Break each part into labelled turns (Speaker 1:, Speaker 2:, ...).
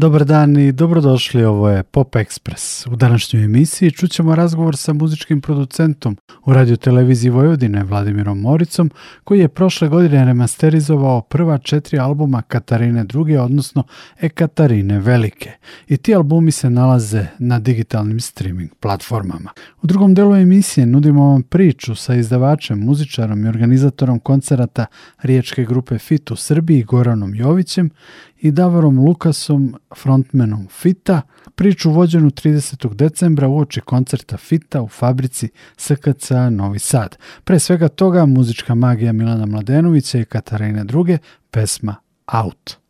Speaker 1: Dobar dan i dobrodošli, ovo je Pop Express. U današnjoj emisiji čućemo razgovor sa muzičkim producentom u radioteleviziji Vojvodine Vladimirom Moricom, koji je prošle godine remasterizovao prva četiri albuma Katarine II, odnosno Ekatarine Velike. I ti albumi se nalaze na digitalnim streaming platformama. U drugom delu emisije nudimo vam priču sa izdavačem, muzičarom i organizatorom koncerata Riječke grupe FIT u Srbiji Goranom Jovićem i Davorom Lukasom, frontmenom Fita, priču vođenu 30. decembra uoči koncerta Fita u fabrici SKC Novi Sad. Pre svega toga muzička magija Milana Mladenovića i Katarina II, pesma Out.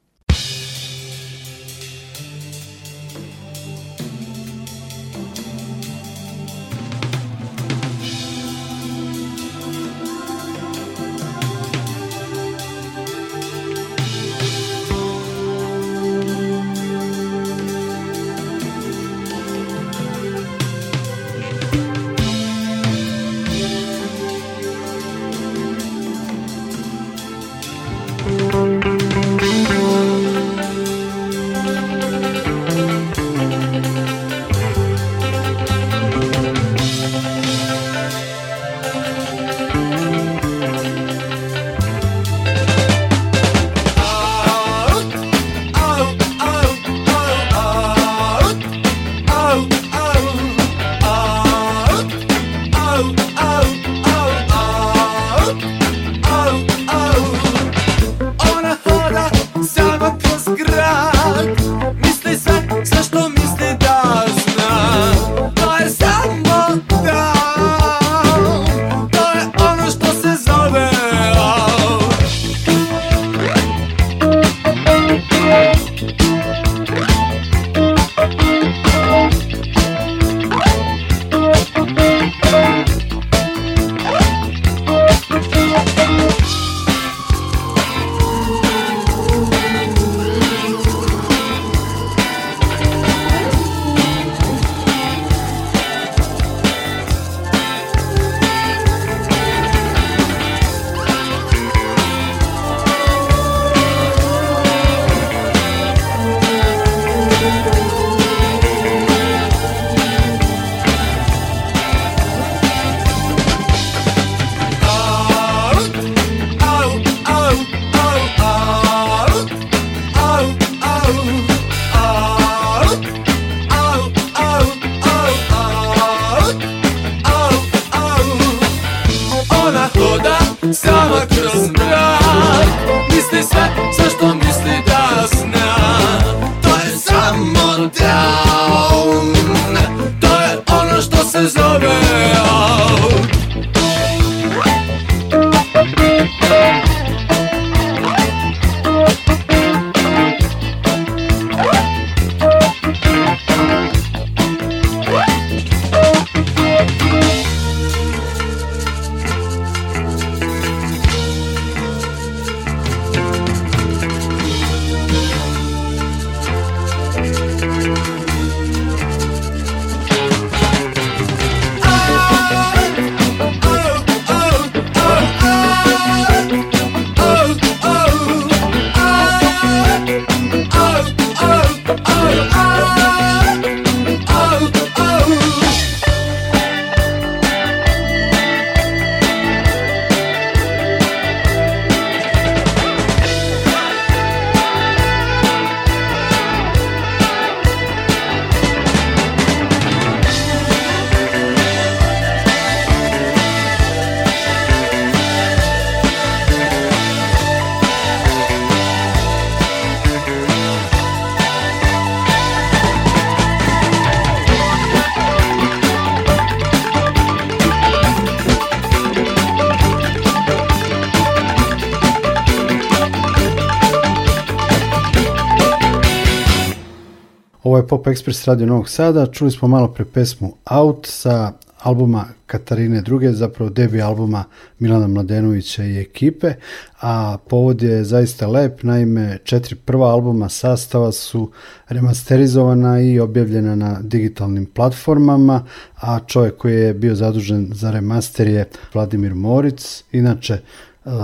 Speaker 1: Pop Express Radio Novog Sada. Čuli smo malo pre pesmu Out sa albuma Katarine II, zapravo debi albuma Milana Mladenovića i ekipe, a povod je zaista lep, naime četiri prva albuma sastava su remasterizovana i objavljena na digitalnim platformama, a čovek koji je bio zadužen za remaster je Vladimir Moric, inače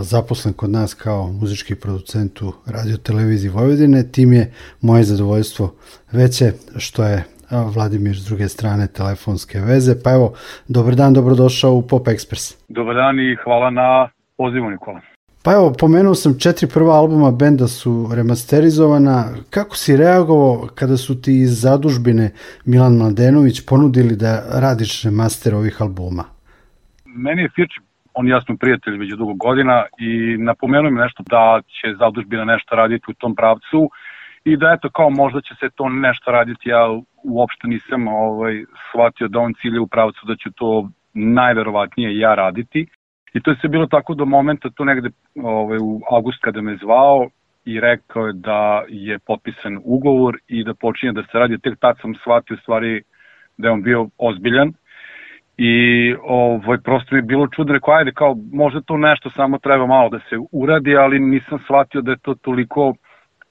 Speaker 1: zaposlen kod nas kao muzički producent u radio televiziji Vojvodine, tim je moje zadovoljstvo veće što je Vladimir s druge strane telefonske veze. Pa evo, dobar dan, dobrodošao u Pop Express.
Speaker 2: Dobar dan i hvala na pozivu Nikola.
Speaker 1: Pa evo, pomenuo sam četiri prva albuma benda su remasterizovana. Kako si reagovao kada su ti iz zadužbine Milan Mladenović ponudili da radiš remaster ovih albuma?
Speaker 2: Meni je Firč on ja smo prijatelji među dugo godina i napomenuo mi nešto da će zadužbina nešto raditi u tom pravcu i da eto kao možda će se to nešto raditi, ja uopšte nisam ovaj, shvatio da on cilje u pravcu da ću to najverovatnije ja raditi. I to je se bilo tako do momenta, tu negde ovaj, u august kada me zvao i rekao je da je potpisan ugovor i da počinje da se radi. Tek tad sam shvatio stvari da je on bio ozbiljan i ovaj, prosto je bilo čudo, rekao, ajde, kao, možda to nešto samo treba malo da se uradi, ali nisam shvatio da je to toliko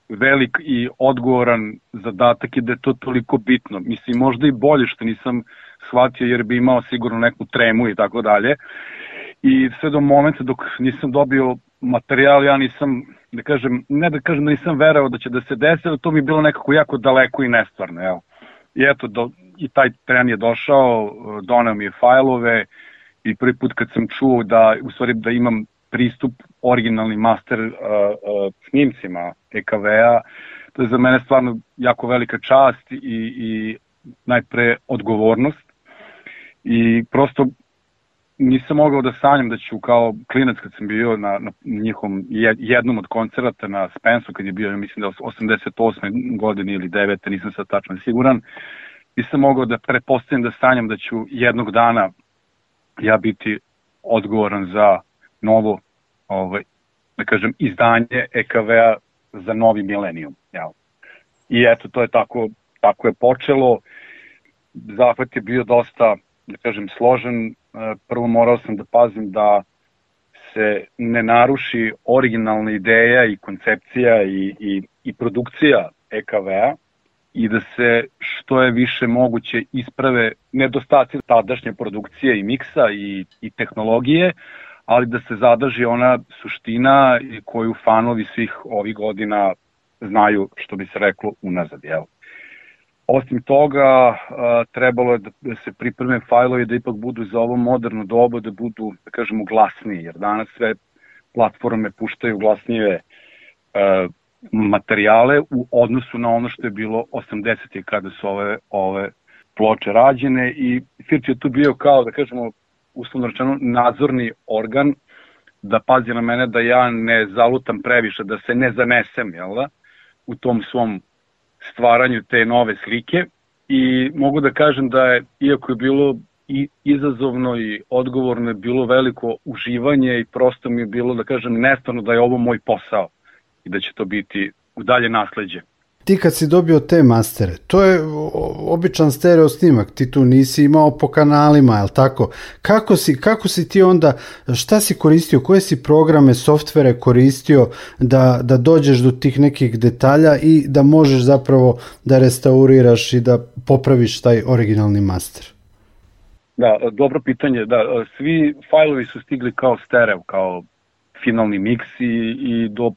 Speaker 2: velik i odgovoran zadatak i da je to toliko bitno. Mislim, možda i bolje što nisam shvatio jer bi imao sigurno neku tremu i tako dalje. I sve do momenta dok nisam dobio materijal, ja nisam, da kažem, ne da kažem da nisam verao da će da se desi, ali to mi je bilo nekako jako daleko i nestvarno, evo. I eto, do, i taj tren je došao, doneo mi je fajlove i prvi put kad sam čuo da, u stvari, da imam pristup originalnim master uh, uh, snimcima EKV-a, to je za mene stvarno jako velika čast i, i najpre odgovornost i prosto nisam mogao da sanjam da ću kao klinac kad sam bio na, na njihom jednom od koncerta na Spensu kad je bio, mislim da 88. godine ili 9. nisam sad tačno siguran, uh, nisam mogao da prepostavim da sanjam da ću jednog dana ja biti odgovoran za novo, ovaj, da kažem, izdanje EKV-a za novi milenijum. Jel? I eto, to je tako, tako je počelo. Zahvat je bio dosta, da kažem, složen. E, prvo morao sam da pazim da se ne naruši originalna ideja i koncepcija i, i, i produkcija EKV-a, i da se što je više moguće isprave nedostaci tadašnje produkcije i miksa i, i tehnologije, ali da se zadrži ona suština koju fanovi svih ovih godina znaju, što bi se reklo, unazad. Jel? Osim toga, trebalo je da se pripreme fajlovi da ipak budu za ovo moderno doba, da budu, da kažemo, glasniji, jer danas sve platforme puštaju glasnije materijale u odnosu na ono što je bilo 80. kada su ove, ove ploče rađene i Firč je tu bio kao, da kažemo, uslovno rečeno, nadzorni organ da pazi na mene da ja ne zalutam previše, da se ne zanesem, jel da, u tom svom stvaranju te nove slike i mogu da kažem da je, iako je bilo i izazovno i odgovorno je bilo veliko uživanje i prosto mi je bilo da kažem nestvarno da je ovo moj posao i da će to biti dalje nasledđe.
Speaker 1: Ti kad si dobio te mastere, to je običan stereo snimak, ti tu nisi imao po kanalima, jel tako? Kako si, kako si ti onda, šta si koristio, koje si programe, softvere koristio da, da dođeš do tih nekih detalja i da možeš zapravo da restauriraš i da popraviš taj originalni master?
Speaker 2: Da, dobro pitanje, da, svi fajlovi su stigli kao stereo, kao finalni miks i, i do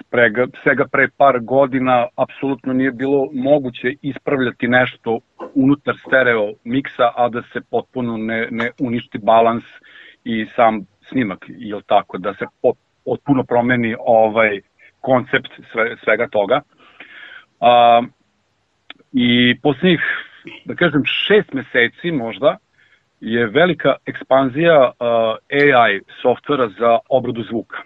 Speaker 2: sprega, svega pre par godina apsolutno nije bilo moguće ispravljati nešto unutar stereo miksa, a da se potpuno ne, ne uništi balans i sam snimak, jel tako, da se potpuno promeni ovaj koncept sve, svega toga. A, I poslednjih, da kažem, šest meseci možda, je velika ekspanzija uh, AI softvera za obradu zvuka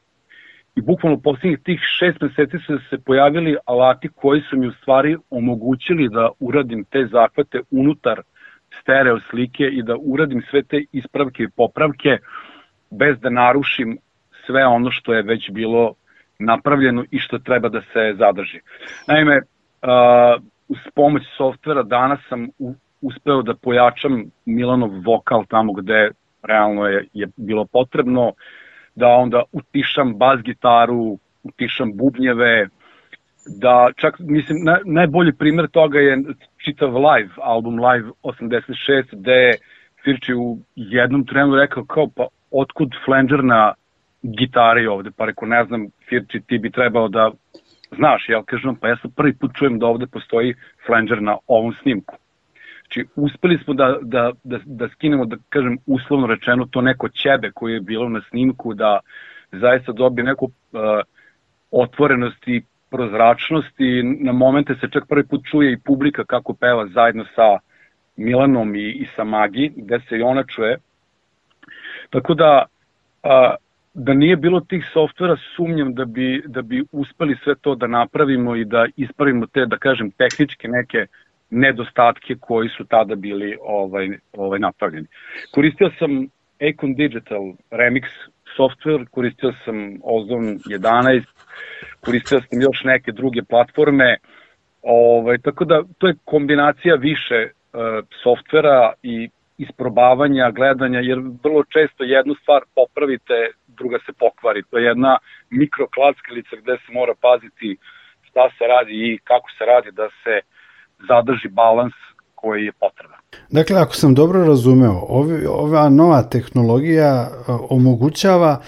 Speaker 2: i bukvalno poslednjih tih šest meseci su se pojavili alati koji su mi u stvari omogućili da uradim te zahvate unutar stereo slike i da uradim sve te ispravke i popravke bez da narušim sve ono što je već bilo napravljeno i što treba da se zadrži. Naime, uh, uz pomoć softvera danas sam u, uspeo da pojačam Milanov vokal tamo gde realno je, je bilo potrebno, uh, da onda utišam bas gitaru, utišam bubnjeve, da čak, mislim, naj, najbolji primer toga je čitav live, album Live 86, gde je Firči u jednom trenu rekao kao, pa otkud flanger na gitari ovde, pa rekao, ne znam, Firči, ti bi trebao da znaš, ja kažem, pa ja sam prvi put čujem da ovde postoji flanger na ovom snimku. Znači, uspeli smo da, da, da, da skinemo, da kažem, uslovno rečeno, to neko ćebe koje je bilo na snimku, da zaista dobije neku uh, otvorenost i prozračnost i na momente se čak prvi put čuje i publika kako peva zajedno sa Milanom i, i sa Magi, gde se i ona čuje. Tako da, a, uh, da nije bilo tih softvera, sumnjam da bi, da bi uspeli sve to da napravimo i da ispravimo te, da kažem, tehničke neke uh, nedostatke koji su tada bili ovaj, ovaj napravljeni. Koristio sam Acon Digital Remix software, koristio sam Ozone 11, koristio sam još neke druge platforme, ovaj, tako da to je kombinacija više e, softvera i isprobavanja, gledanja, jer vrlo često jednu stvar popravite, druga se pokvari. To je jedna mikroklackalica gde se mora paziti šta se radi i kako se radi da se uh, zadrži balans koji je potreban.
Speaker 1: Dakle, ako sam dobro razumeo, ovi, ova nova tehnologija e, omogućava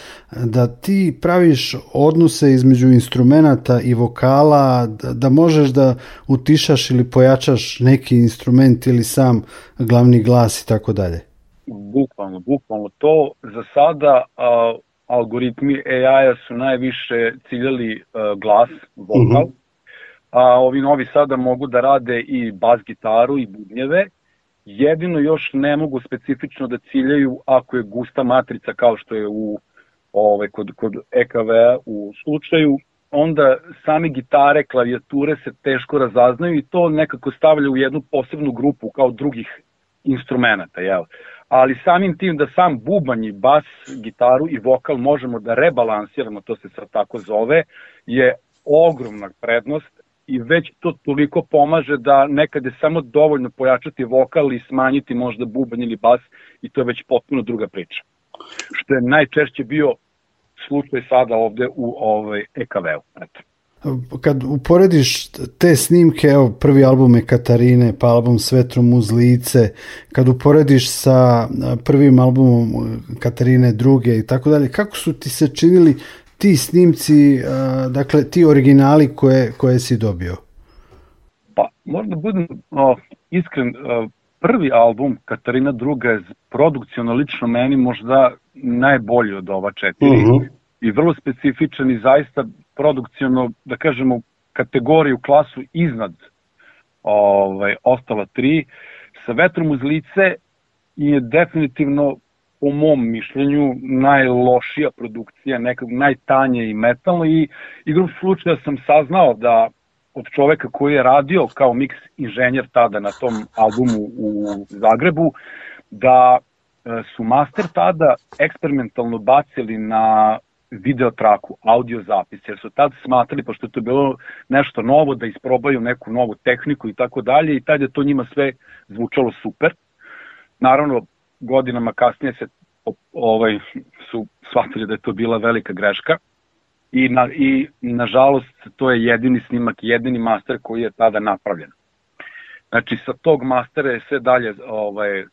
Speaker 1: da ti praviš odnose između instrumenta i vokala, da, da možeš da utišaš ili pojačaš neki instrument ili sam glavni glas i tako dalje.
Speaker 2: Bukvalno, bukvalno. To za sada a, algoritmi AI-a su najviše ciljali a, e, glas, vokal, uh mhm. -huh a ovi novi sada mogu da rade i bas gitaru i bubnjeve, jedino još ne mogu specifično da ciljaju ako je gusta matrica kao što je u ovaj, kod, kod ekv u slučaju, onda sami gitare, klavijature se teško razaznaju i to nekako stavlja u jednu posebnu grupu kao drugih instrumenta, jel? Ali samim tim da sam bubanj i bas, gitaru i vokal možemo da rebalansiramo, to se sad tako zove, je ogromna prednost i već to toliko pomaže da nekad je samo dovoljno pojačati vokal i smanjiti možda bubanj ili bas i to je već potpuno druga priča. Što je najčešće bio slučaj sada ovde u ovaj EKV-u.
Speaker 1: Kad uporediš te snimke, evo prvi album je Katarine, pa album S vetrom uz lice, kad uporediš sa prvim albumom e, Katarine druge i tako dalje, kako su ti se činili ti snimci, dakle ti originali koje, koje si dobio?
Speaker 2: Pa, možda budem o, iskren, o, e, prvi album Katarina druga je produkcijno lično meni možda najbolji od ova četiri. Uh mhm. -huh. I vrlo specifičan i zaista produkcijno, da kažemo, kategoriju, klasu iznad ovaj, ostala tri. Sa vetrom uz lice je definitivno po mom mišljenju, najlošija produkcija, nekog najtanje i metalno i igrom slučaja sam saznao da od čoveka koji je radio kao mix inženjer tada na tom albumu u Zagrebu, da e, su master tada eksperimentalno bacili na videotraku, audio zapis, jer su tad smatrali, pošto je to bilo nešto novo, da isprobaju neku novu tehniku i tako dalje, i tad je to njima sve zvučalo super. Naravno, godinama kasnije se ovaj su shvatili da je to bila velika greška i na, i nažalost to je jedini snimak, jedini master koji je tada napravljen. Znači sa tog mastera je sve dalje ovaj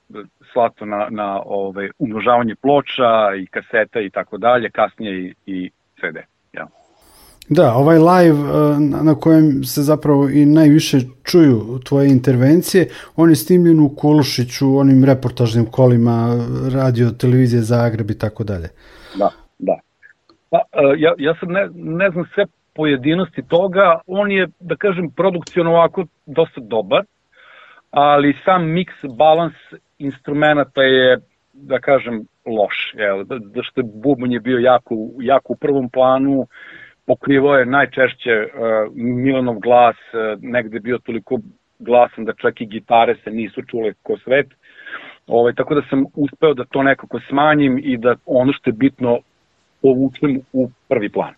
Speaker 2: slato na na ovaj umnožavanje ploča i kaseta i tako dalje, kasnije i i CD.
Speaker 1: Da, ovaj live e, na kojem se zapravo i najviše čuju tvoje intervencije, on je snimljen u Kulušiću, onim reportažnim kolima, radio, televizije Zagreb i tako dalje.
Speaker 2: Da, da. Pa, e, ja, ja sam ne, ne znam sve pojedinosti toga, on je, da kažem, produkcijno ovako dosta dobar, ali sam mix, balans instrumenta je, da kažem, loš. Jel, da, da što je bubon je bio jako, jako u prvom planu, pokrivao je najčešće uh, e, Milanov glas, uh, negde bio toliko glasan da čak i gitare se nisu čule ko svet. Ovaj, tako da sam uspeo da to nekako smanjim i da ono što je bitno povučem u prvi plan.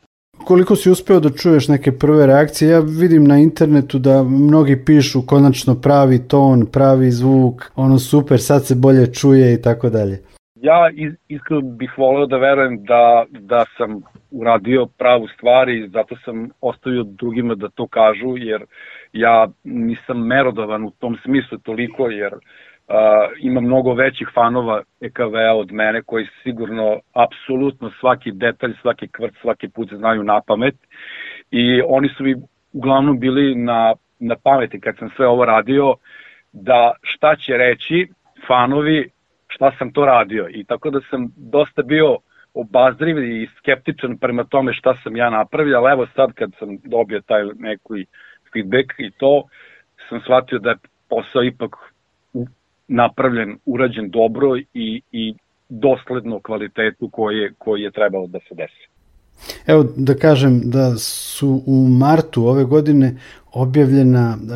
Speaker 1: Koliko si uspeo da čuješ neke prve reakcije? Ja vidim na internetu da mnogi pišu konačno pravi ton, pravi zvuk, ono super, sad se bolje čuje i tako dalje
Speaker 2: ja iskreno bih voleo da verujem da, da sam uradio pravu stvar i zato sam ostavio drugima da to kažu, jer ja nisam merodovan u tom smislu toliko, jer uh, ima mnogo većih fanova EKV-a od mene koji sigurno apsolutno svaki detalj, svaki kvrt, svaki put znaju na pamet i oni su mi uglavnom bili na, na pameti kad sam sve ovo radio da šta će reći fanovi šta sam to radio i tako da sam dosta bio obazriv i skeptičan prema tome šta sam ja napravio, ali evo sad kad sam dobio taj neki feedback i to, sam shvatio da je posao ipak napravljen, urađen dobro i, i dosledno kvalitetu koji je, koji je trebalo da se desi.
Speaker 1: Evo da kažem da su u martu ove godine objavljena e,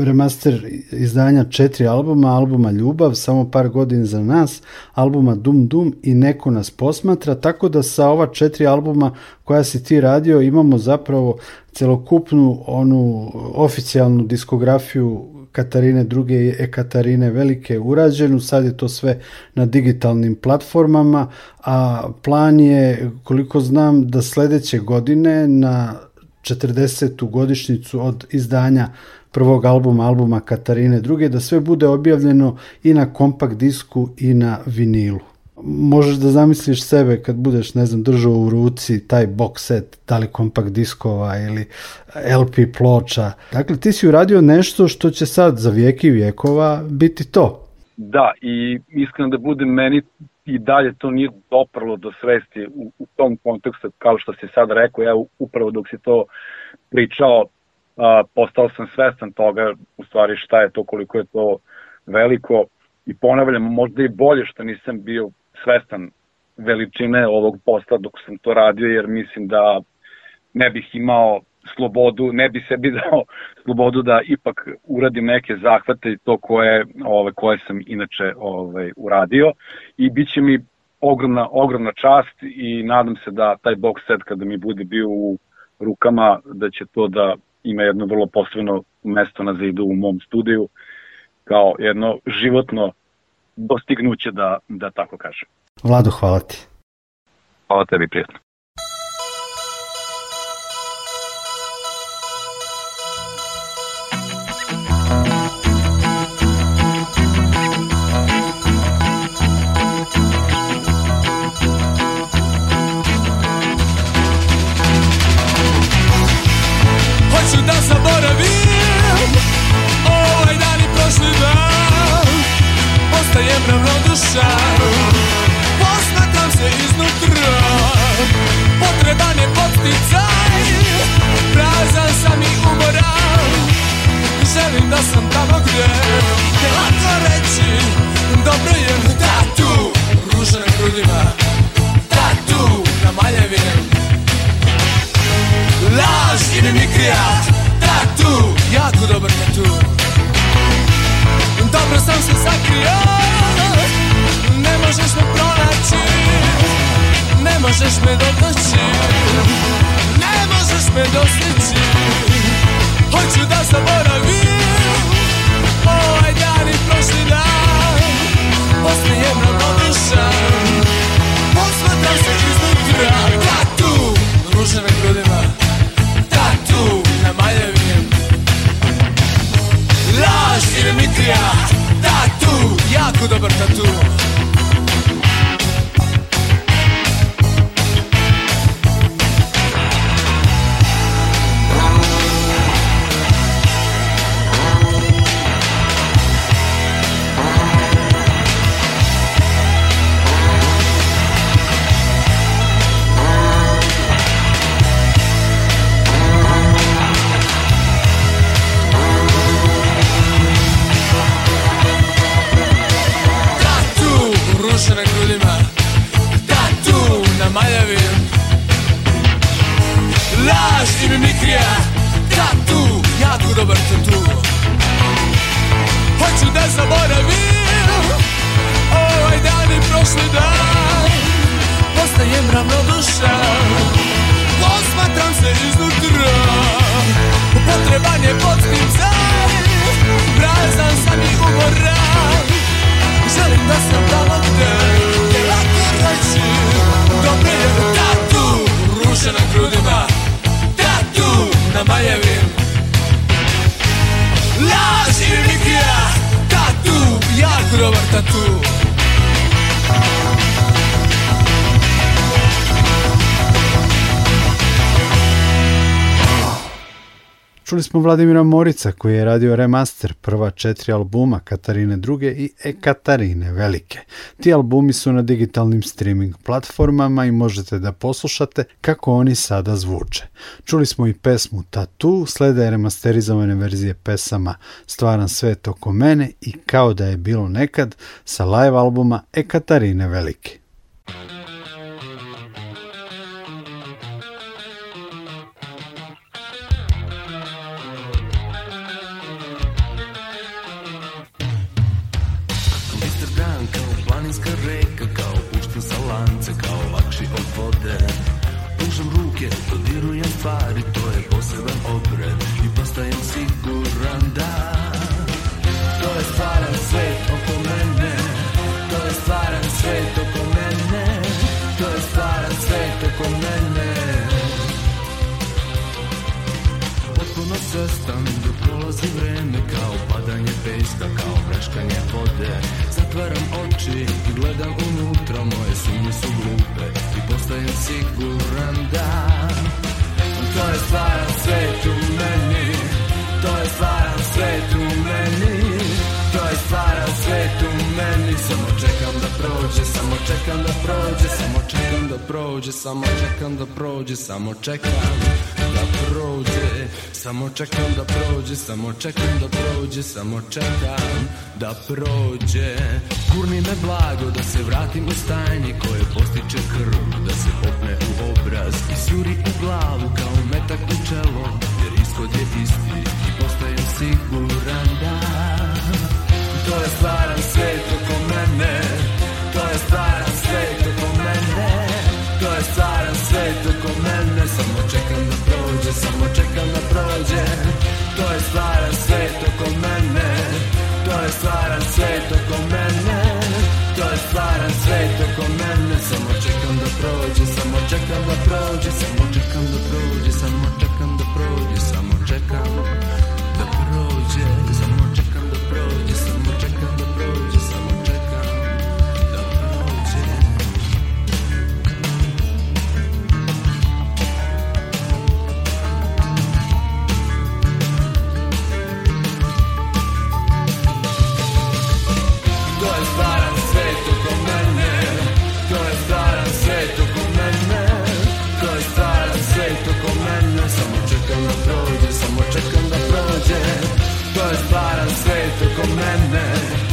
Speaker 1: e, remaster izdanja četiri albuma, albuma Ljubav, samo par godina za nas, albuma Dum Dum i Neko nas posmatra, tako da sa ova četiri albuma koja si ti radio imamo zapravo celokupnu onu oficijalnu diskografiju Katarine druge i Katarine Velike urađenu, sad je to sve na digitalnim platformama, a plan je, koliko znam, da sledeće godine na 40. godišnicu od izdanja prvog albuma, albuma Katarine druge, da sve bude objavljeno i na kompakt disku i na vinilu možeš da zamisliš sebe kad budeš, ne znam, držao u ruci taj box set, da li kompakt diskova ili LP ploča. Dakle, ti si uradio nešto što će sad za vijek i vijekova biti to.
Speaker 2: Da, i iskreno da budem, meni i dalje to nije doprlo do svesti u, u tom kontekstu, kao što si sad rekao, ja upravo dok si to pričao, a, postao sam svestan toga, u stvari šta je to, koliko je to veliko i ponavljam, možda i bolje što nisam bio svestan veličine ovog posla dok sam to radio, jer mislim da ne bih imao slobodu, ne bi sebi dao slobodu da ipak uradim neke zahvate i to koje, ove, koje sam inače ove, uradio i bit će mi ogromna, ogromna čast i nadam se da taj box set kada mi bude bio u rukama da će to da ima jedno vrlo posebno mesto na zidu u mom studiju kao jedno životno dostignuće da, da tako kažem.
Speaker 1: Vlado, hvala ti.
Speaker 2: Hvala tebi, prijatno. ostajem ravnodušan Posmatram se iznutra Potreban je podsticaj Prazan sam i umoran Želim da sam tamo gdje Ne lako reći Dobro je da tu Ruža na grudima Da tu na maljevijem Laž ili mikrija Da tu Jako dobar tatu Dobro sam se sakrio Ne možeš me pronaći Ne možeš me dotaći Ne možeš me dostići Hoću da zaboravim Ovaj dan i prošli dan Ostajem ravnodušan Posmatram se iznutra Dimitrija Tatu, jako
Speaker 1: dobar tatu tatu. Čuli smo Vladimira Morica koji je radio remaster prva četiri albuma Katarine druge i Ekatarine Velike. Ti albumi su na digitalnim streaming platformama i možete da poslušate kako oni sada zvuče. Čuli smo i pesmu Tatu, slede remasterizovane verzije pesama Stvaran svet oko mene i Kao da je bilo nekad sa live albuma Ekatarine Velike. prolazi vreme kao padanje peska, kao preškanje vode Zatvaram oči i gledam unutra, moje sumnje su glupe i postajem siguran da To je stvaran svet u meni, to je stvaran svet u meni To je stvaran svet u meni, Samo čekam da prođe, samo čekam da prođe, samo čekam da prođe Samo čekam da prođe, samo čekam da prođe, samo čekam da prođe Samo čekam da prođe, samo čekam da prođe, samo čekam da prođe Gurni me blago da se vratim u stajanje koje postiče krv Da se popne u obraz i sjuri u glavu kao metak u čelo Jer ishod je isti i postajem siguran dođe To je stvaran svet oko mene To je stvaran svet oko mene To je stvaran svet oko mene Samo čekam da prođe, samo čekam da prođe Samo čekam da prođe, samo čekam da prođe Samo čekam da prođe tylko mene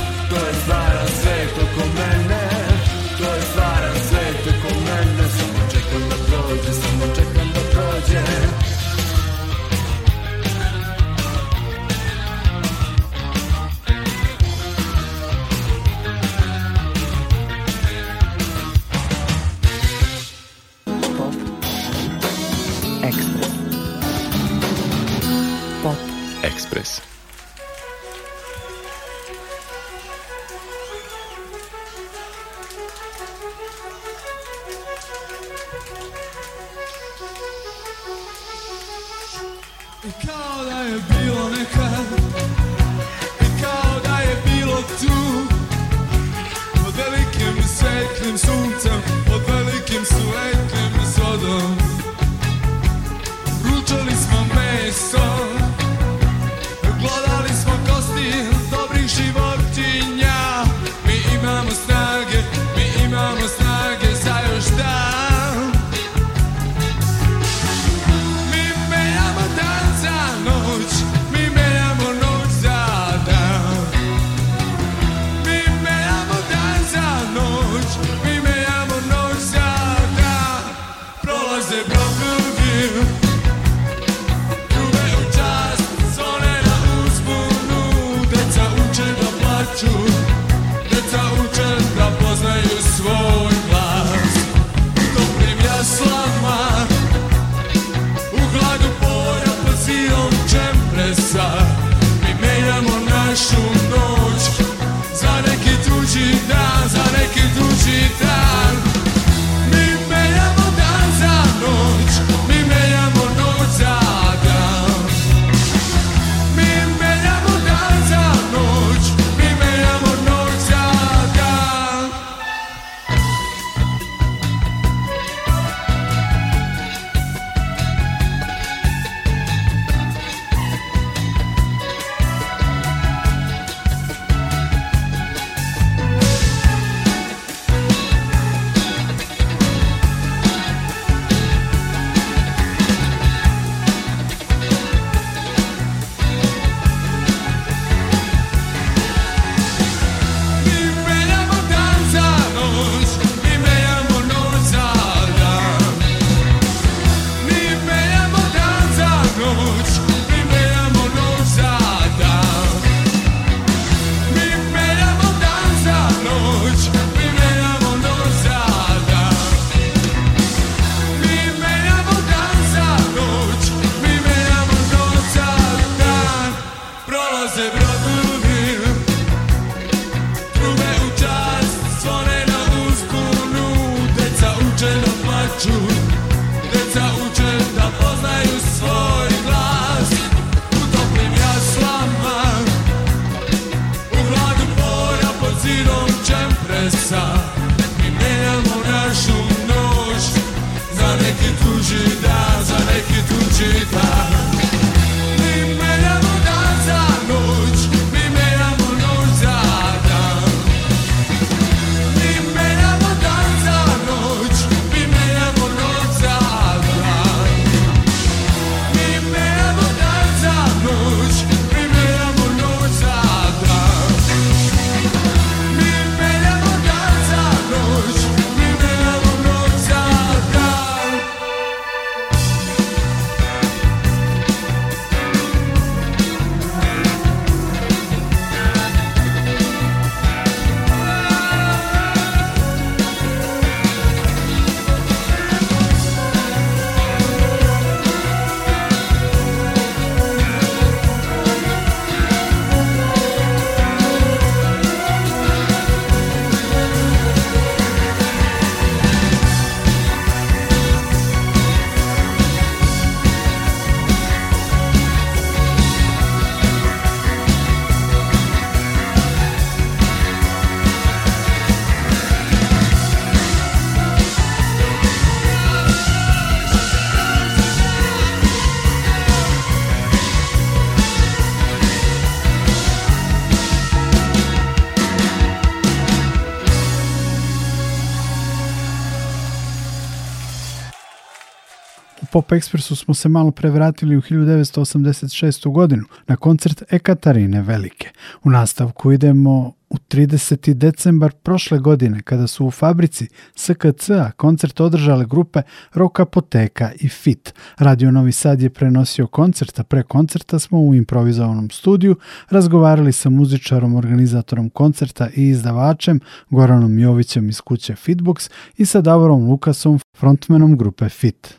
Speaker 1: Pop smo se malo prevratili u 1986. godinu na koncert Ekatarine Velike. U nastavku idemo u 30. decembar prošle godine kada su u fabrici SKC-a koncert održale grupe Rokapoteka i Fit. Radio Novi Sad je prenosio koncert, a pre koncerta smo u improvizovanom studiju razgovarali sa muzičarom, organizatorom koncerta i izdavačem Goranom Jovićem iz kuće Fitbox i sa Davorom Lukasom, frontmenom grupe Fit.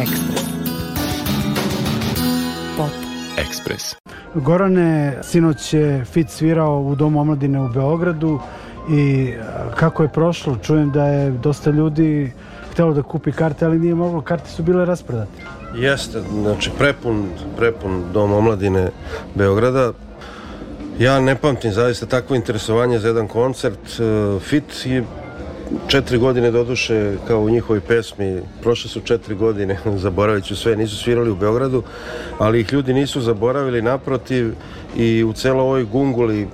Speaker 1: Ekspres. Pop Ekspres. Gorane, sinoć je Fit svirao u Domu omladine u Beogradu i e, kako je prošlo, čujem da je dosta ljudi htelo da kupi karte, ali nije moglo, karte su bile rasprodate.
Speaker 2: Jeste, znači prepun, prepun Dom omladine Beograda, Ja ne pamtim zaista takvo interesovanje za jedan koncert. E, Fit je Četiri godine doduše, kao u njihovoj pesmi, prošle su četiri godine, zaboravit ću sve, nisu svirali u Beogradu, ali ih ljudi nisu zaboravili naprotiv i u celo ovoj gunguli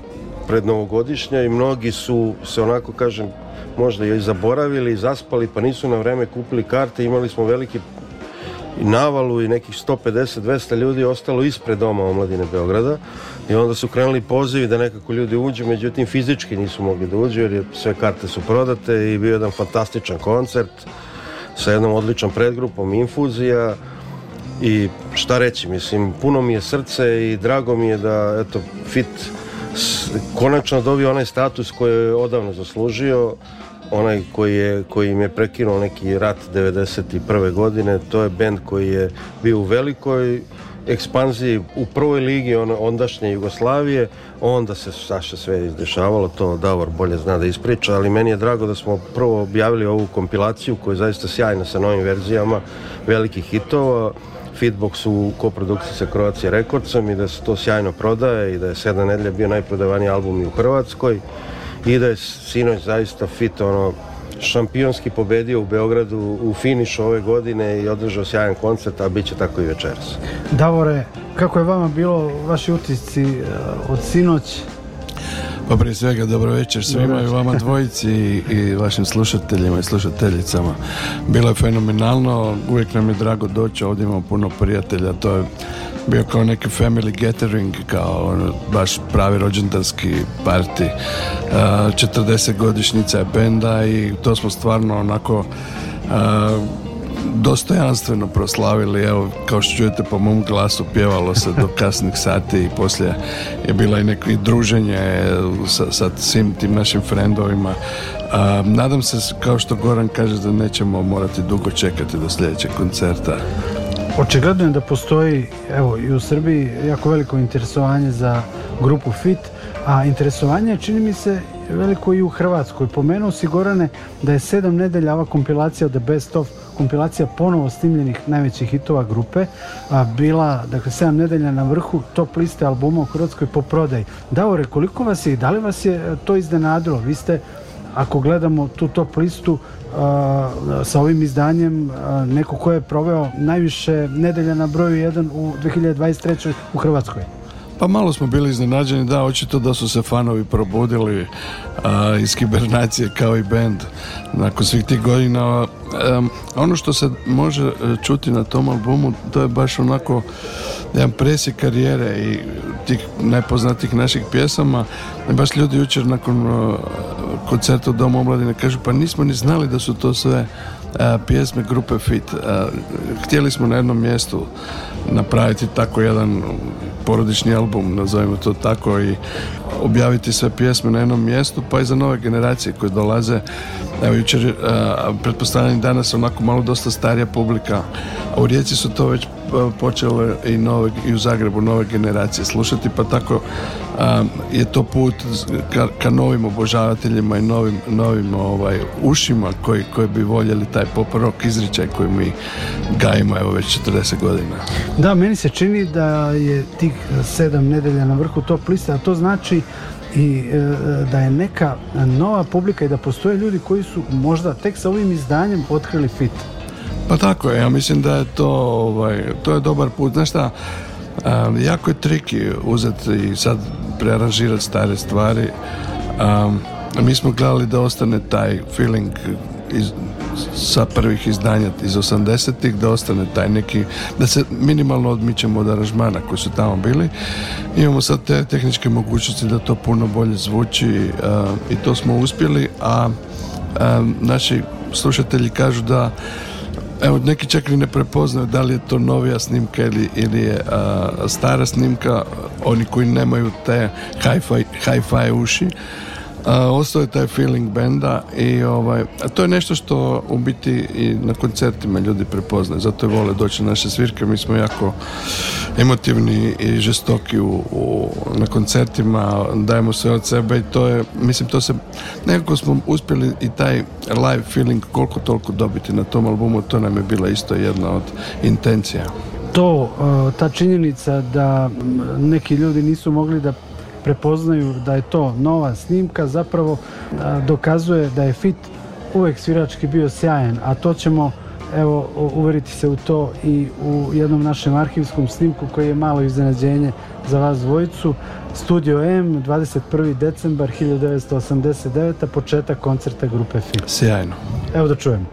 Speaker 2: pred novogodišnja i mnogi su se onako kažem možda i zaboravili, zaspali pa nisu na vreme kupili karte, imali smo veliki navalu i nekih 150-200 ljudi ostalo ispred doma omladine Beograda i onda su krenuli pozivi da nekako ljudi uđu, međutim fizički nisu mogli da uđu jer je, sve karte su prodate i bio jedan fantastičan koncert sa jednom odličnom predgrupom infuzija i šta reći, mislim, puno mi je srce i drago mi je da, eto, fit konačno dobio onaj status koji je odavno zaslužio onaj koji, je, koji im je prekinuo neki rat 91. godine, to je bend koji je bio u velikoj ekspanziji u prvoj ligi on, ondašnje Jugoslavije, onda se Saša sve izdešavalo, to Davor bolje zna da ispriča, ali meni je drago da smo prvo objavili ovu kompilaciju koja je zaista sjajna sa novim verzijama velikih hitova, Fitbox u koprodukciji sa Croatia Recordsom i da se to sjajno prodaje i da je sedam nedelja bio najprodavaniji album i u Hrvatskoj i da je sinoć zaista fit, ono, šampionski pobedio u Beogradu u finišu ove godine i održao sjajan koncert, a bit će tako i večeras.
Speaker 3: Davore, kako je vama bilo vaši utisci eh, od sinoć?
Speaker 4: Pa prije svega dobro večer svima i vama dvojici i vašim slušateljima i slušateljicama. Bilo je fenomenalno, uvijek nam je drago doći, ovdje imamo puno prijatelja, to je bio kao neki family gathering, kao ono, baš pravi rođendanski party Uh, 40 godišnjica je benda i to smo stvarno onako uh, dostojanstveno proslavili evo kao što čujete po mom glasu pjevalo se do kasnih sati i poslije je bila i neko druženje sa, sa svim tim našim frendovima A, nadam se kao što Goran kaže da nećemo morati dugo čekati do sljedećeg koncerta
Speaker 3: Očigledno je da postoji, evo, i u Srbiji jako veliko interesovanje za grupu FIT, a interesovanje čini mi se veliko i u Hrvatskoj. Pomenuo si Gorane da je sedam nedelja ova kompilacija The Best of, kompilacija ponovo snimljenih najvećih hitova grupe, a, bila, dakle, sedam nedelja na vrhu top liste albuma u Hrvatskoj po prodaji. Davore, koliko vas je i da li vas je to iznenadilo? Vi ste ako gledamo tu top listu sa ovim izdanjem neko ko je proveo najviše nedelja na broju 1 u 2023. u Hrvatskoj?
Speaker 4: Pa malo smo bili iznenađeni, da, očito da su se fanovi probudili a, iz kibernacije kao i band. Nakon svih tih godina Um, ono što se može e, čuti na tom albumu to je baš onako jedan presjek karijere i tih najpoznatijih naših pjesama e, baš ljudi jučer nakon uh, koncerta u Domu omladine kažu pa nismo ni znali da su to sve E, pjesme grupe Fit. E, htjeli smo na jednom mjestu napraviti tako jedan porodični album, nazovimo to tako, i objaviti sve pjesme na jednom mjestu, pa i za nove generacije koje dolaze. Evo, jučer, e, pretpostavljam danas, onako malo dosta starija publika. A u Rijeci su to već počele i, nove, i u Zagrebu nove generacije slušati, pa tako je to put ka, ka novim obožavateljima i novim, novim ovaj, ušima koji, koji bi voljeli taj pop rock izričaj koji mi gajimo evo već 40 godina.
Speaker 3: Da, meni se čini da je tih eh, sedam nedelja na vrhu top liste, a to znači i e, da je neka nova publika i da postoje ljudi koji su možda tek sa ovim izdanjem otkrili fit.
Speaker 4: Pa tako je, ja mislim da je to ovaj, to je dobar put. Znaš šta, Um, jako je triki uzeti i sad prearanžirati stare stvari a mi smo gledali da ostane taj feeling iz, sa prvih izdanja iz 80-ih da ostane taj neki da se minimalno odmićemo od aranžmana koji su tamo bili imamo sad te tehničke mogućnosti da to puno bolje zvuči uh, i to smo uspjeli a um, naši slušatelji kažu da Evo, neki čak i ne prepoznaju da li je to novija snimka ili, ili je a, stara snimka, oni koji nemaju te hi-fi hi uši, ostao je taj feeling benda i ovaj, a to je nešto što u biti i na koncertima ljudi prepoznaju, zato je vole doći na naše svirke, mi smo jako emotivni i žestoki u, u, na koncertima, dajemo sve od sebe i to je, mislim to se, nekako smo uspjeli i taj live feeling koliko toliko dobiti na tom albumu, to nam je bila isto jedna od intencija
Speaker 3: to, ta činjenica da neki ljudi nisu mogli da prepoznaju da je to nova snimka, zapravo dokazuje da je fit uvek svirački bio sjajan, a to ćemo evo uveriti se u to i u jednom našem arhivskom snimku koji je malo iznenađenje za vas dvojicu. Studio M, 21. decembar 1989. početak koncerta grupe FIT.
Speaker 4: Sjajno.
Speaker 3: Evo da čujemo.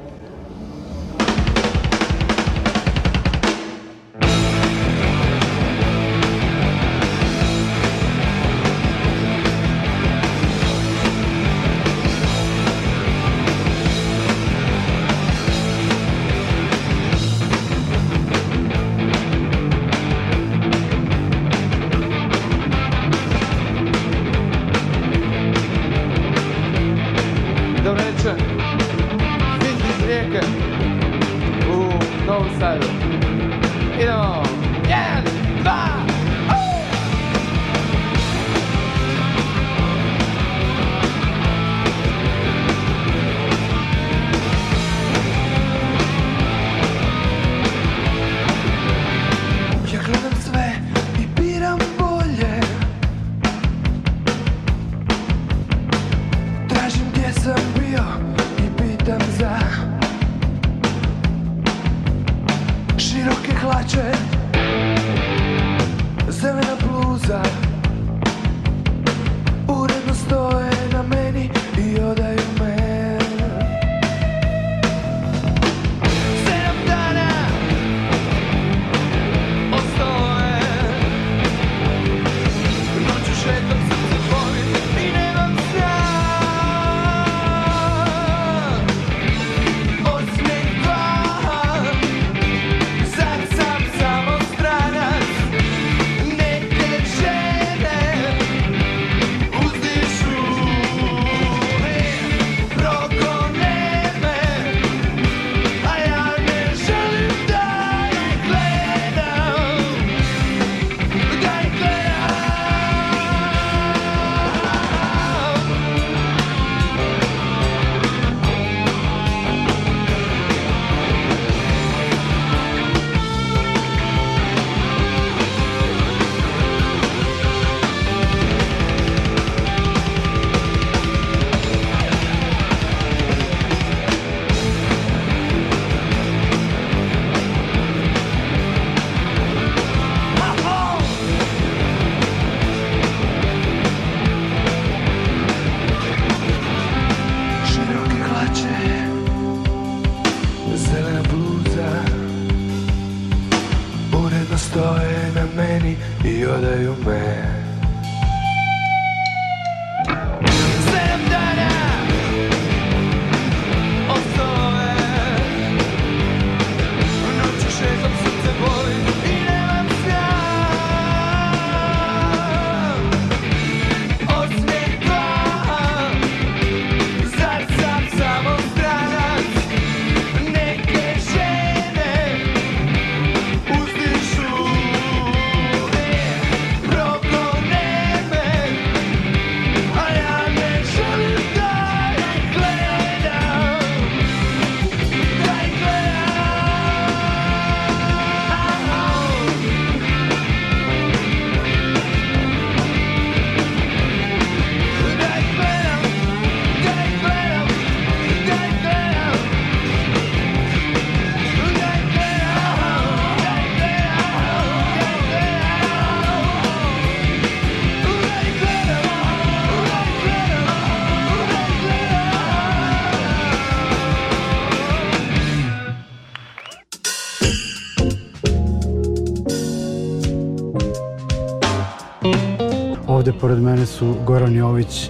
Speaker 3: pored mene su Goran Jović,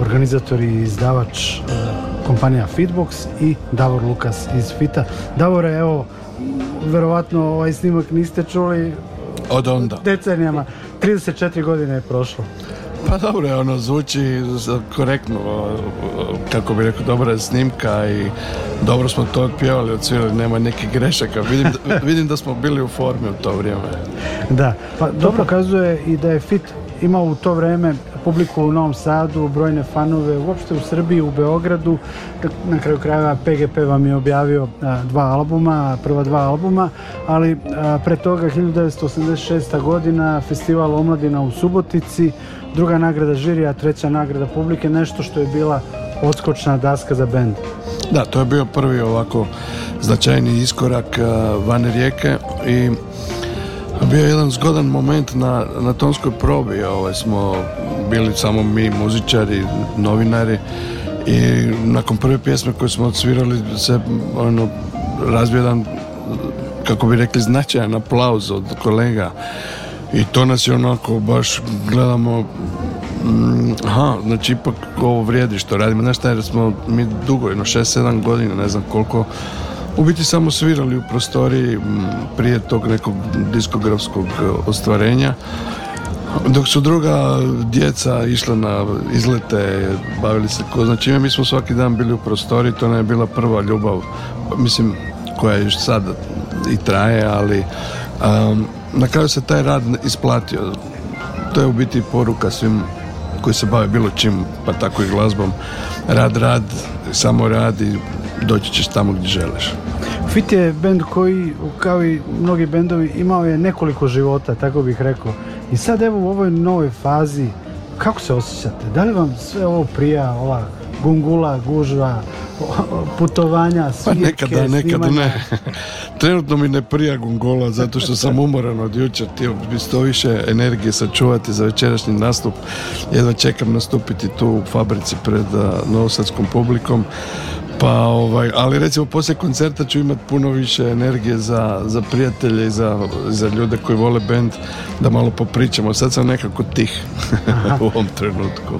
Speaker 3: organizator i izdavač e, kompanija Fitbox i Davor Lukas iz Fita. Davore, evo, verovatno ovaj snimak niste čuli
Speaker 4: od onda.
Speaker 3: Decenijama. 34 godine je prošlo.
Speaker 4: Pa dobro, ono zvuči korektno, kako bi rekao, dobra je snimka i dobro smo to odpjevali, odsvirali, nema nekih grešaka. Vidim, da, vidim da smo bili u formi u to vrijeme.
Speaker 3: Da, pa dobro. to pokazuje i da je fit imao u to vreme publiku u Novom Sadu, brojne fanove, uopšte u Srbiji, u Beogradu. Na kraju krajeva PGP vam je objavio dva albuma, prva dva albuma, ali pre toga 1986. godina festival Omladina u Subotici, druga nagrada žirija, treća nagrada publike, nešto što je bila odskočna daska za bend.
Speaker 4: Da, to je bio prvi ovako značajni iskorak van rijeke i Bio je jedan zgodan moment na, na tonskoj probi, ovaj, smo bili samo mi muzičari, novinari i nakon prve pjesme koje smo odsvirali se ono, razvio jedan, kako bi rekli, značajan aplauz od kolega i to nas je onako baš gledamo mm, aha, znači ipak ovo vrijedi što radimo, znaš šta jer smo mi dugo, jedno 6-7 godina, ne znam koliko u biti samo svirali u prostoriji prije tog nekog diskografskog e, ostvarenja dok su druga djeca išla na izlete, bavili se ko znači mi smo svaki dan bili u prostoriji to nam je bila prva ljubav, mislim koja još sad i traje, ali um, na kraju se taj rad isplatio. To je u biti poruka svim koji se bave bilo čim, pa tako i glazbom. Rad, rad, samo rad i doći ćeš tamo gdje želiš.
Speaker 3: Fit je bend koji, kao i mnogi bendovi, imao je nekoliko života, tako bih rekao. I sad evo u ovoj novoj fazi, kako se osjećate? Da li vam sve ovo prija, ova gungula, gužva, putovanja, svirke,
Speaker 4: pa nekada, nekada ne. Trenutno mi ne prija gongola zato što sam umoran od jučer. Htio bi sto više energije sačuvati za večerašnji nastup. Jedva čekam nastupiti tu u fabrici pred uh, novosadskom publikom. Pa ovaj, ali recimo posle koncerta ću imat puno više energije za, za prijatelje i za, za ljude koji vole band da malo popričamo. Sad sam nekako tih u ovom trenutku.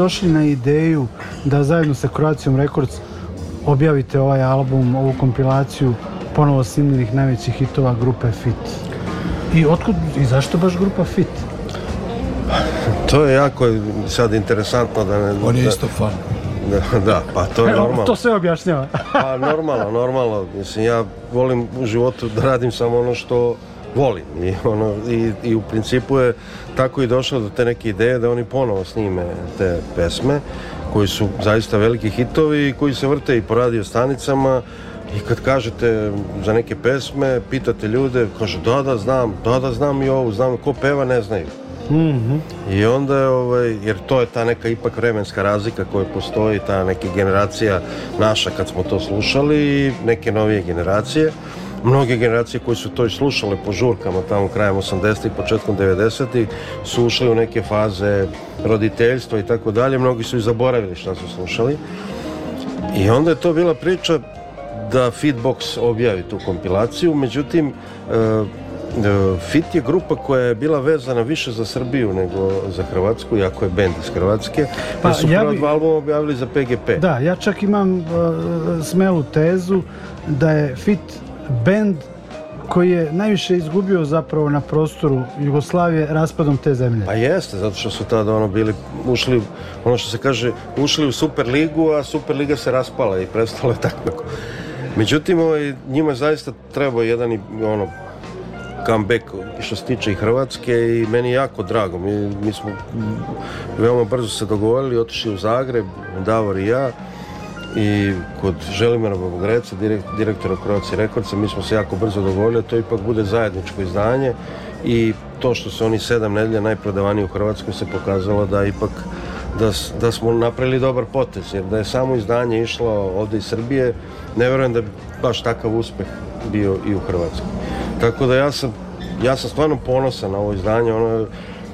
Speaker 3: došli na ideju da zajedno sa Croatium Records objavite ovaj album, ovu kompilaciju ponovo snimljenih najvećih hitova grupe Fit? I otkud i zašto baš grupa Fit?
Speaker 2: To je jako sad interesantno da ne...
Speaker 3: On je da- isto fan.
Speaker 2: Da, da, pa to je normalno.
Speaker 3: To sve objašnjava.
Speaker 2: pa normalno, normalno. Mislim, ja volim u životu da radim samo ono što volim i, ono, i, i u principu je tako i došlo do te neke ideje da oni ponovo snime te pesme koji su zaista veliki hitovi i koji se vrte i po radio stanicama i kad kažete za neke pesme, pitate ljude, kaže da da znam, da da znam i ovu, znam ko peva ne znaju. Mm -hmm. I onda je, ovaj, jer to je ta neka ipak vremenska razlika koja postoji, ta neka generacija naša kad smo to slušali i neke novije generacije. Mnoge generacije koji su to i slušale po žurkama tamo krajem 80. i početkom 90. su ušli u neke faze roditeljstva i tako dalje. Mnogi su i zaboravili šta su slušali. I onda je to bila priča da Fitbox objavi tu kompilaciju, međutim e, e, Fit je grupa koja je bila vezana više za Srbiju nego za Hrvatsku, iako je bend iz Hrvatske, pa, su ja prva bi... dva albuma objavili za PGP.
Speaker 3: Da, ja čak imam uh, smelu tezu da je Fit bend koji je najviše izgubio zapravo na prostoru Jugoslavije raspadom te zemlje.
Speaker 2: Pa jeste, zato što su tada ono bili ušli, ono što se kaže, ušli u Superligu, a Superliga se raspala i prestala je tako. Međutim, ovaj, njima zaista treba jedan i ono comeback što se tiče i Hrvatske i meni je jako drago. Mi, mi smo veoma brzo se dogovorili, otišli u Zagreb, Davor i ja i kod Želimara Babogreca, direkt, direktora Croatia Rekordca, mi smo se jako brzo dogovorili, da to ipak bude zajedničko izdanje i to što se oni sedam nedelja najprodavaniji u Hrvatskoj se pokazalo da ipak da, da smo napravili dobar potez, jer da je samo izdanje išlo ovde iz Srbije, ne verujem da bi baš takav uspeh bio i u Hrvatskoj. Tako da ja sam, ja sam stvarno ponosan na ovo izdanje, ono,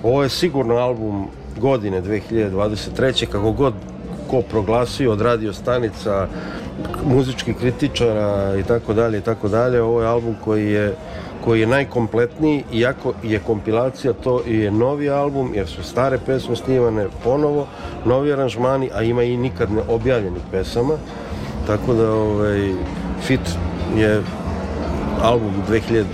Speaker 2: ovo je sigurno album godine 2023. kako god ko proglasio od radio stanica, muzičkih kritičara i tako dalje i tako dalje. Ovo je album koji je koji je najkompletniji, iako je kompilacija, to i je novi album, jer su stare pesme snimane ponovo, novi aranžmani, a ima i nikad ne objavljenih pesama, tako da ovaj, Fit je album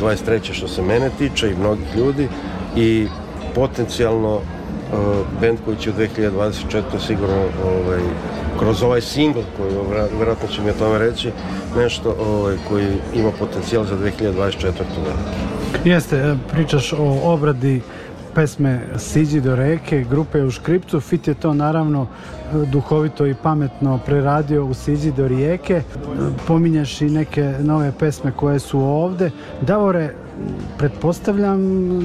Speaker 2: 2023. što se mene tiče i mnogih ljudi i potencijalno band koji će u 2024. sigurno ovaj, kroz ovaj singl koji vjerojatno ovaj, će mi o tome reći nešto ovaj, koji ima potencijal za
Speaker 3: 2024. godinu. Jeste, e, pričaš o obradi pesme Siđi do reke, grupe u škriptu. Fit je to naravno e, duhovito i pametno preradio u Siđi do rijeke. E, pominješ i neke nove pesme koje su ovde. Davore, pretpostavljam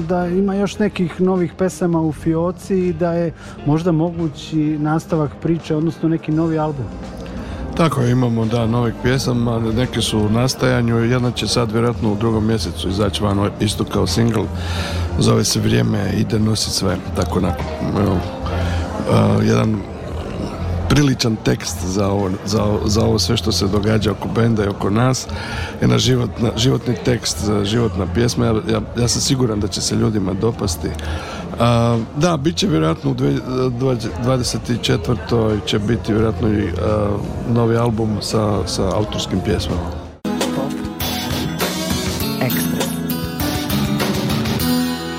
Speaker 3: da ima još nekih novih pesama u Fioci i da je možda mogući nastavak priče, odnosno neki novi album.
Speaker 4: Tako je, imamo da novih pjesama, neke su u nastajanju, jedna će sad vjerojatno u drugom mjesecu izaći van isto kao singl, zove se Vrijeme, ide nosi sve, tako nakon. Uh, jedan priličan tekst za ovo, za, za ovo sve što se događa oko benda i oko nas. Jedna životna, životni tekst, životna pjesma. Ja, ja, ja sam siguran da će se ljudima dopasti. Uh, da, bit će vjerojatno u 24. će biti vjerojatno i a, novi album sa, sa autorskim pjesmama. Pop.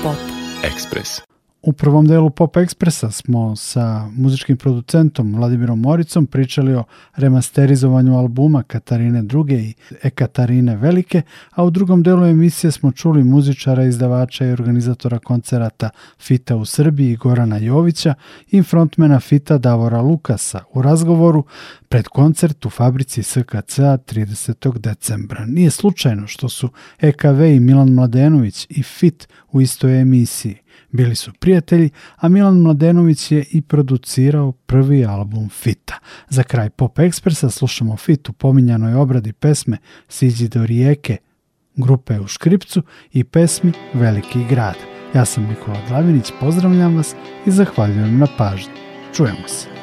Speaker 3: Pop. Express. U prvom delu Pop Ekspresa smo sa muzičkim producentom Vladimirom Moricom pričali o remasterizovanju albuma Katarine II i Ekatarine Velike, a u drugom delu emisije smo čuli muzičara, izdavača i organizatora koncerata Fita u Srbiji Gorana Jovića i frontmena Fita Davora Lukasa u razgovoru pred koncert u fabrici SKCA 30. decembra. Nije slučajno što su EKV i Milan Mladenović i Fit u istoj emisiji. Bili su prijatelji, a Milan Mladenović je i producirao prvi album Fita. Za kraj Pop Ekspresa slušamo Fit u pominjanoj obradi pesme Siđi do rijeke grupe u Škripcu i pesmi Veliki grad. Ja sam Nikola Glavinić, pozdravljam vas i zahvaljujem na pažnji. Čujemo se.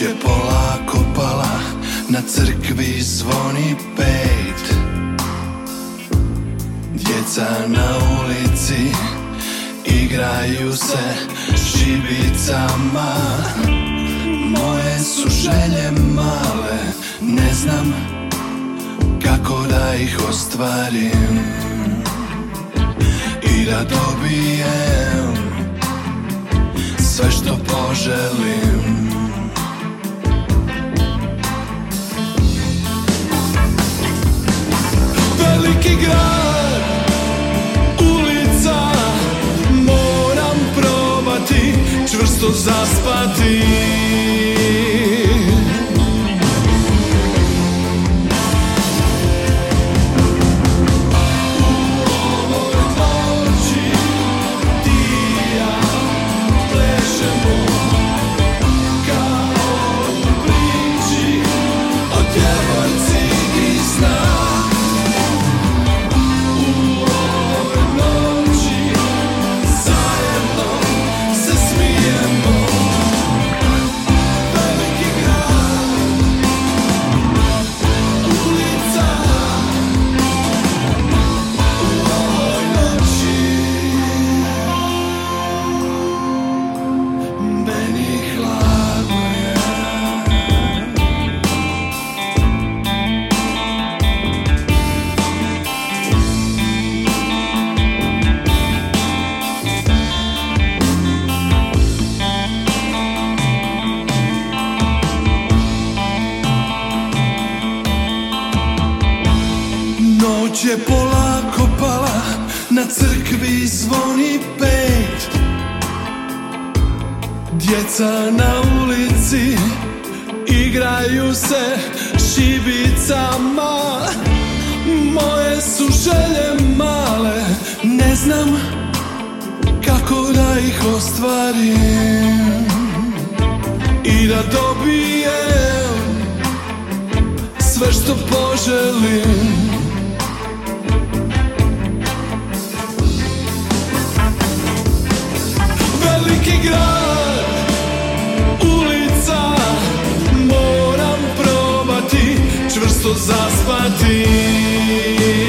Speaker 5: je polako pala, na crkvi zvoni pet Djeca na ulici igraju se šibicama Moje su želje male, ne znam kako da ih ostvarim I da dobijem sve što poželim veliki grad Ulica Moram probati Čvrsto zaspati Djeca na ulici igraju se šibicama Moje su želje male, ne znam kako da ih ostvarim I da dobijem sve što poželim Veliki grad Cristo zaspati. ti.